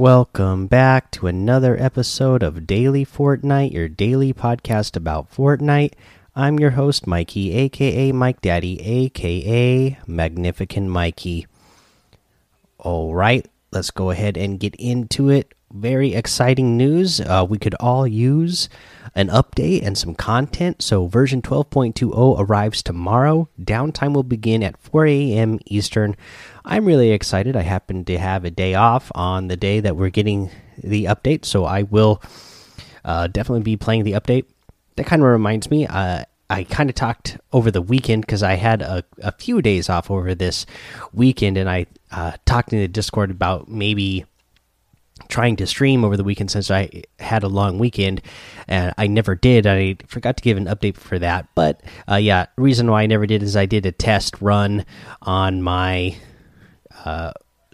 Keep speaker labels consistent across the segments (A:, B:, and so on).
A: Welcome back to another episode of Daily Fortnite, your daily podcast about Fortnite. I'm your host, Mikey, aka Mike Daddy, aka Magnificent Mikey. All right, let's go ahead and get into it. Very exciting news. Uh, we could all use an update and some content. So, version 12.20 arrives tomorrow. Downtime will begin at 4 a.m. Eastern. I'm really excited. I happen to have a day off on the day that we're getting the update, so I will uh, definitely be playing the update. That kind of reminds me, uh, I kind of talked over the weekend because I had a, a, few days off over this weekend, and I uh, talked in the Discord about maybe trying to stream over the weekend since I had a long weekend, and I never did. I forgot to give an update for that, but uh, yeah, reason why I never did is I did a test run on my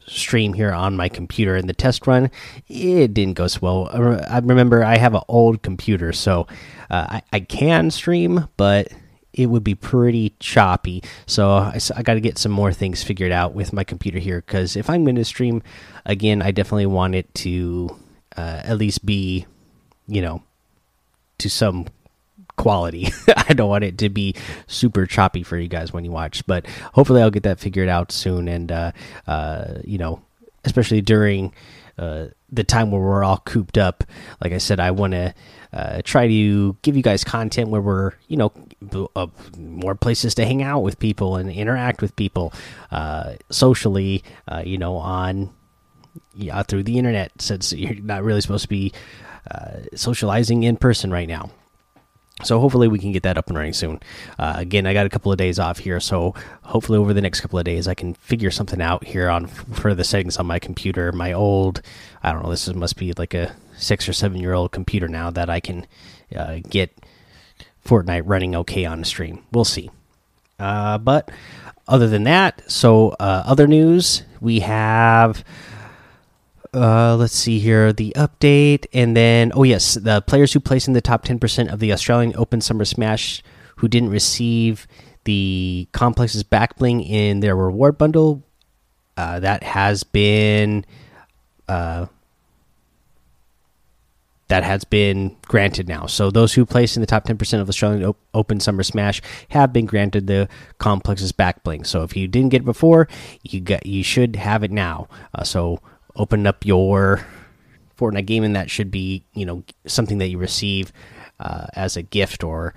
A: stream here on my computer, and the test run it didn't go so well. I remember I have an old computer, so uh, I, I can stream, but it would be pretty choppy. So I, I got to get some more things figured out with my computer here because if I'm going to stream again, I definitely want it to uh, at least be, you know, to some quality. I don't want it to be super choppy for you guys when you watch, but hopefully I'll get that figured out soon. And uh, uh, you know, especially during uh, the time where we're all cooped up, like I said, I want to uh, try to give you guys content where we're, you know, uh, more places to hang out with people and interact with people uh, socially, you know, on yeah, through the internet, since you're not really supposed to be socializing in person right now so hopefully we can get that up and running soon. Uh, again i got a couple of days off here so hopefully over the next couple of days i can figure something out here on for the settings on my computer. My old i don't know this is, must be like a six or seven year old computer now that i can uh, get fortnite running okay on the stream. We'll see. Uh, but other than that so uh, other news we have uh, let's see here the update, and then oh yes, the players who placed in the top ten percent of the Australian Open Summer Smash who didn't receive the complex's back bling in their reward bundle. Uh, that has been uh, that has been granted now. So those who placed in the top 10% of Australian Open Summer Smash have been granted the complex's back bling. So if you didn't get it before, you got you should have it now. Uh, so open up your Fortnite game, and that should be you know something that you receive uh, as a gift or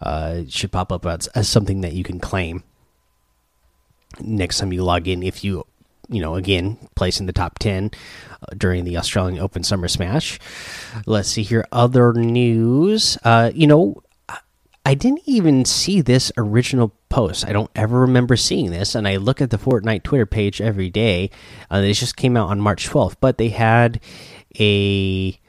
A: uh, should pop up as, as something that you can claim next time you log in. If you you know again place in the top 10 uh, during the australian open summer smash. Let's see here other news. Uh you know I didn't even see this original post. I don't ever remember seeing this, and I look at the Fortnite Twitter page every day. Uh, this just came out on March 12th, but they had a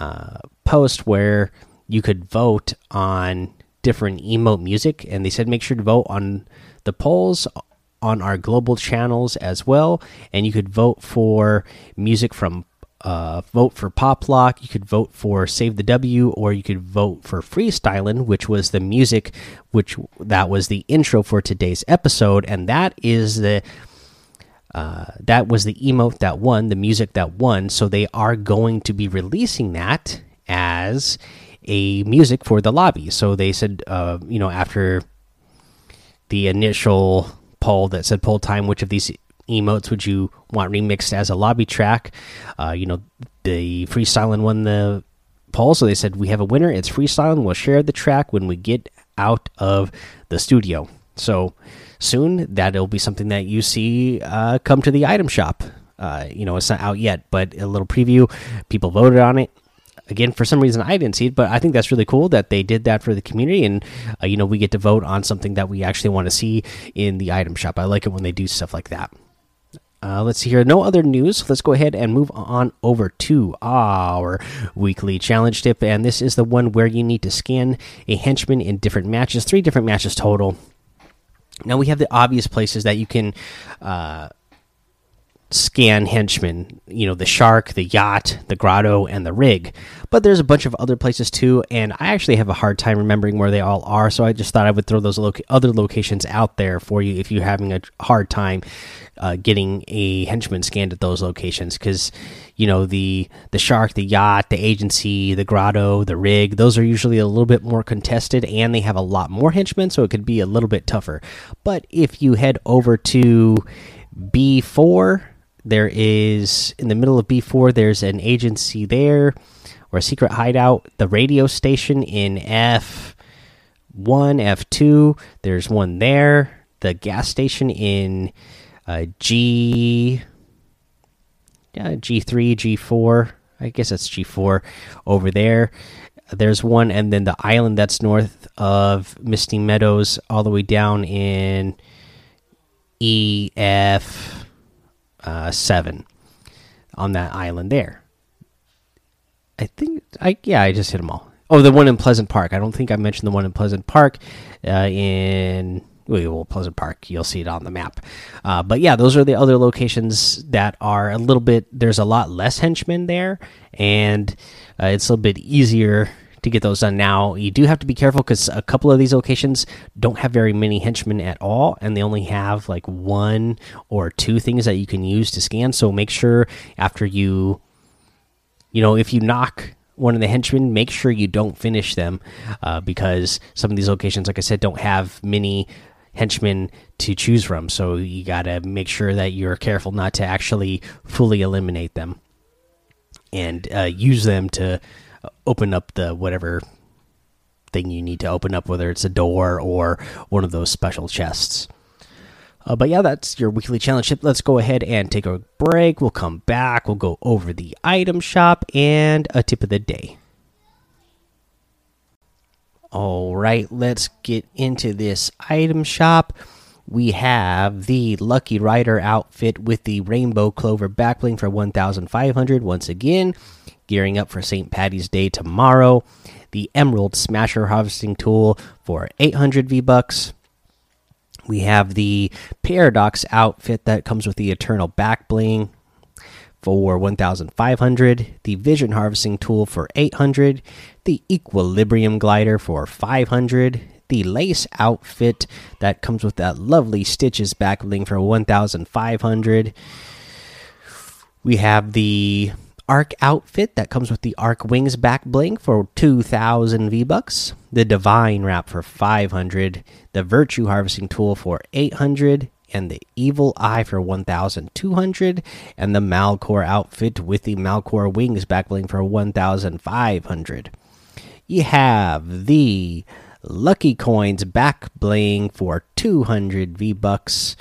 A: uh, post where you could vote on different emote music, and they said make sure to vote on the polls on our global channels as well, and you could vote for music from uh, vote for Pop Lock. You could vote for Save the W, or you could vote for Freestylin', which was the music, which that was the intro for today's episode, and that is the uh, that was the emote that won, the music that won. So they are going to be releasing that as a music for the lobby. So they said, uh, you know, after the initial poll that said poll time, which of these emotes would you want remixed as a lobby track? Uh, you know, the freestyling won the poll, so they said we have a winner. It's freestyling. We'll share the track when we get out of the studio. So soon that'll be something that you see uh, come to the item shop. Uh, you know, it's not out yet, but a little preview. People voted on it. Again, for some reason, I didn't see it, but I think that's really cool that they did that for the community, and uh, you know, we get to vote on something that we actually want to see in the item shop. I like it when they do stuff like that. Uh, let's see here. No other news. Let's go ahead and move on over to our weekly challenge tip. And this is the one where you need to scan a henchman in different matches, three different matches total. Now we have the obvious places that you can uh, scan henchmen. You know, the shark, the yacht, the grotto, and the rig. But there's a bunch of other places too, and I actually have a hard time remembering where they all are. So I just thought I would throw those other locations out there for you if you're having a hard time uh, getting a henchman scanned at those locations because you know the the shark the yacht the agency the grotto the rig those are usually a little bit more contested and they have a lot more henchmen so it could be a little bit tougher but if you head over to b4 there is in the middle of b4 there's an agency there or a secret hideout the radio station in f1 f2 there's one there the gas station in uh, G, uh, G3, G4. I guess that's G4 over there. There's one, and then the island that's north of Misty Meadows, all the way down in EF uh, seven on that island there. I think I yeah I just hit them all. Oh, the one in Pleasant Park. I don't think I mentioned the one in Pleasant Park. Uh, in well, Pleasant Park. You'll see it on the map. Uh, but yeah, those are the other locations that are a little bit. There's a lot less henchmen there, and uh, it's a little bit easier to get those done. Now you do have to be careful because a couple of these locations don't have very many henchmen at all, and they only have like one or two things that you can use to scan. So make sure after you, you know, if you knock one of the henchmen, make sure you don't finish them uh, because some of these locations, like I said, don't have many henchmen to choose from. So you got to make sure that you're careful not to actually fully eliminate them and uh, use them to open up the whatever thing you need to open up, whether it's a door or one of those special chests. Uh, but yeah, that's your weekly challenge tip. Let's go ahead and take a break. We'll come back. We'll go over the item shop and a tip of the day. All right, let's get into this item shop. We have the Lucky Rider outfit with the Rainbow Clover backbling for 1,500 once again, gearing up for St. Patty's Day tomorrow. The Emerald Smasher harvesting tool for 800 V bucks. We have the Paradox outfit that comes with the Eternal Back Bling for 1500 the vision harvesting tool for 800 the equilibrium glider for 500 the lace outfit that comes with that lovely stitches Back Bling for 1500 we have the arc outfit that comes with the arc wings back bling for 2000 v bucks the divine wrap for 500 the virtue harvesting tool for 800 and the Evil Eye for 1,200, and the Malcore outfit with the Malcore wings back bling for 1,500. You have the Lucky Coins back bling for 200 V bucks.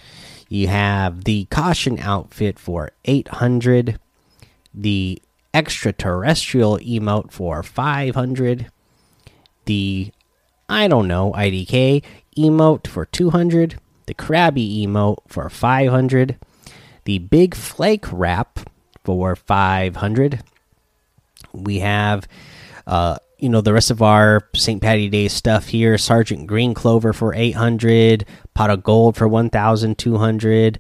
A: You have the Caution outfit for 800, the Extraterrestrial emote for 500, the I don't know IDK emote for 200 the Krabby emote for 500, the Big Flake wrap for 500. We have, uh, you know, the rest of our St. Patty Day stuff here Sergeant Green Clover for 800, Pot of Gold for 1,200,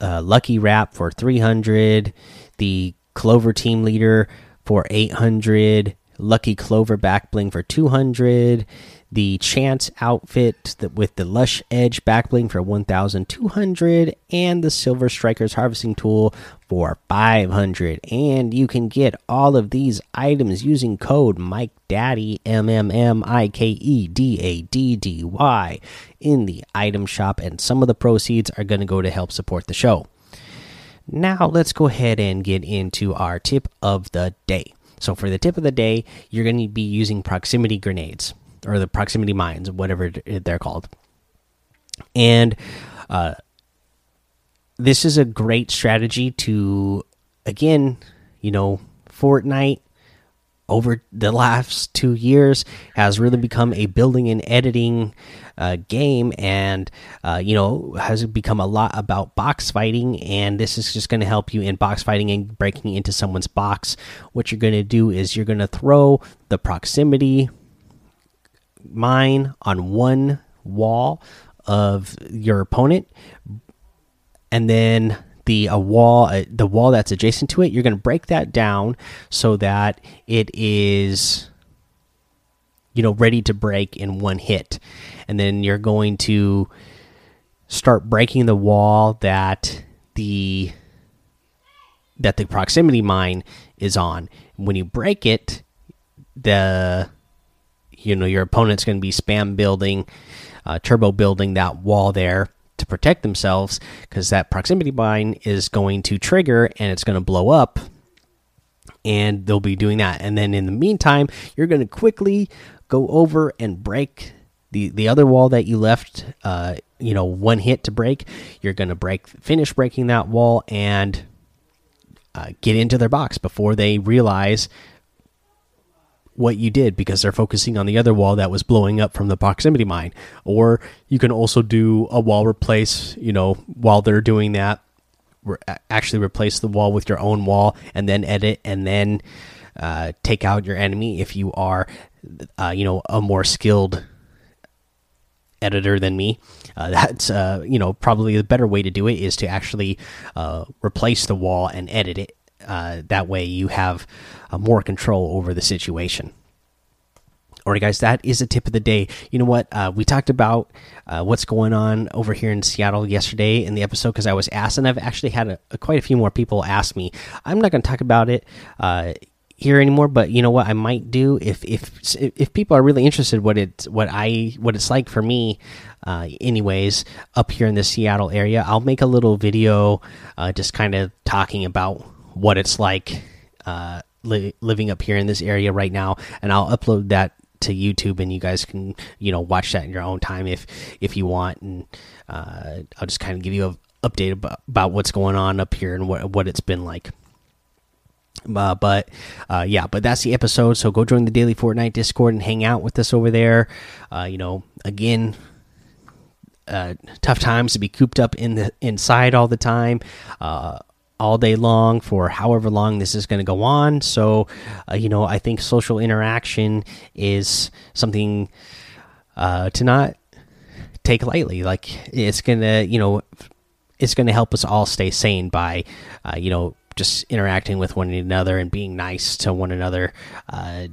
A: uh, Lucky Wrap for 300, the Clover Team Leader for 800, Lucky Clover Backbling for 200, the Chance outfit with the Lush Edge backbling for 1,200 and the Silver Strikers harvesting tool for 500. And you can get all of these items using code Mike Daddy M M M I K E D A D D Y in the item shop, and some of the proceeds are going to go to help support the show. Now let's go ahead and get into our tip of the day. So for the tip of the day, you're going to be using proximity grenades or the proximity mines, whatever they're called. And uh, this is a great strategy to, again, you know, Fortnite over the last two years has really become a building and editing uh, game and uh, you know has become a lot about box fighting and this is just going to help you in box fighting and breaking into someone's box. What you're going to do is you're going to throw the proximity mine on one wall of your opponent and then the a wall uh, the wall that's adjacent to it you're going to break that down so that it is you know ready to break in one hit. And then you're going to start breaking the wall that the that the proximity mine is on. When you break it the you know your opponent's going to be spam building uh, turbo building that wall there to protect themselves because that proximity mine is going to trigger and it's going to blow up and they'll be doing that. And then in the meantime you're going to quickly go over and break the the other wall that you left uh you know one hit to break. You're going to break finish breaking that wall and uh, get into their box before they realize what you did because they're focusing on the other wall that was blowing up from the proximity mine. Or you can also do a wall replace, you know, while they're doing that, re actually replace the wall with your own wall and then edit and then uh, take out your enemy if you are, uh, you know, a more skilled editor than me. Uh, that's uh, you know probably the better way to do it is to actually uh, replace the wall and edit it. Uh, that way you have uh, more control over the situation. Alright, guys, that is a tip of the day. You know what? Uh, we talked about what's going on over here in Seattle yesterday in the episode because I was asked, and I've actually had a, a, quite a few more people ask me. I'm not going to talk about it here anymore but you know what i might do if if if people are really interested what it's what i what it's like for me uh, anyways up here in the seattle area i'll make a little video uh, just kind of talking about what it's like uh, li living up here in this area right now and i'll upload that to youtube and you guys can you know watch that in your own time if if you want and uh, i'll just kind of give you an update about, about what's going on up here and what what it's been like uh, but uh, yeah, but that's the episode. So go join the daily Fortnite Discord and hang out with us over there. Uh, you know, again, uh, tough times to be cooped up in the inside all the time, uh, all day long for however long this is going to go on. So, uh, you know, I think social interaction is something to not take lightly. Like it's gonna, you know, it's gonna help us all stay sane by, you know just interacting with one another and being nice to one another uh,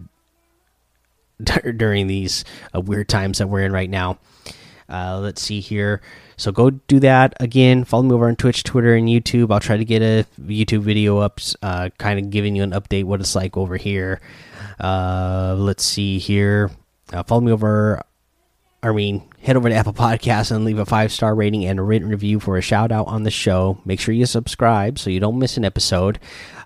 A: during these uh, weird times that we're in right now. Uh, let's see here. So go do that again. Follow me over on Twitch, Twitter, and YouTube. I'll try to get a YouTube video up, uh, kind of giving you an update what it's like over here. Uh, let's see here. Uh, follow me over I mean, head over to Apple Podcasts and leave a five star rating and a written review for a shout out on the show. Make sure you subscribe so you don't miss an episode.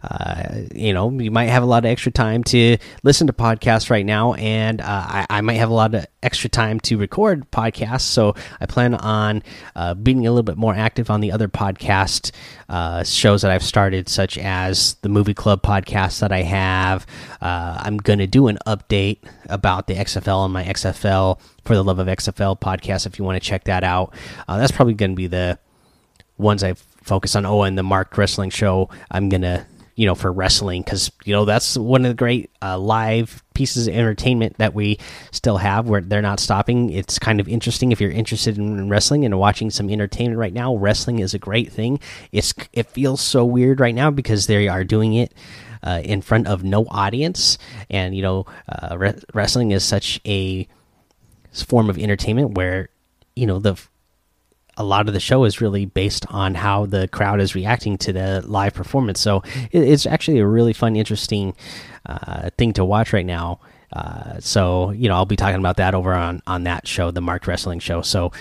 A: Uh, you know, you might have a lot of extra time to listen to podcasts right now, and uh, I, I, might have a lot of extra time to record podcasts. So I plan on uh, being a little bit more active on the other podcast uh, shows that I've started, such as the Movie Club podcast that I have. Uh, I'm going to do an update about the XFL on my XFL for the Love of XFL podcast if you want to check that out. Uh, that's probably going to be the ones I focus on. Oh, and the Marked Wrestling Show, I'm going to you know for wrestling because you know that's one of the great uh, live pieces of entertainment that we still have where they're not stopping. It's kind of interesting if you're interested in wrestling and watching some entertainment right now. Wrestling is a great thing. It's it feels so weird right now because they are doing it uh, in front of no audience. And you know uh, re wrestling is such a form of entertainment where you know the a lot of the show is really based on how the crowd is reacting to the live performance. So it's actually a really fun, interesting uh, thing to watch right now. Uh, so you know, I'll be talking about that over on on that show, the Marked Wrestling Show. So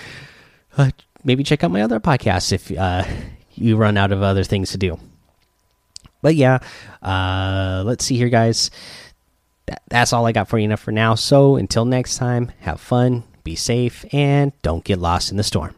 A: uh, maybe check out my other podcasts if uh, you run out of other things to do. But yeah, uh, let's see here, guys. That, that's all I got for you enough for now. So until next time, have fun, be safe, and don't get lost in the storm.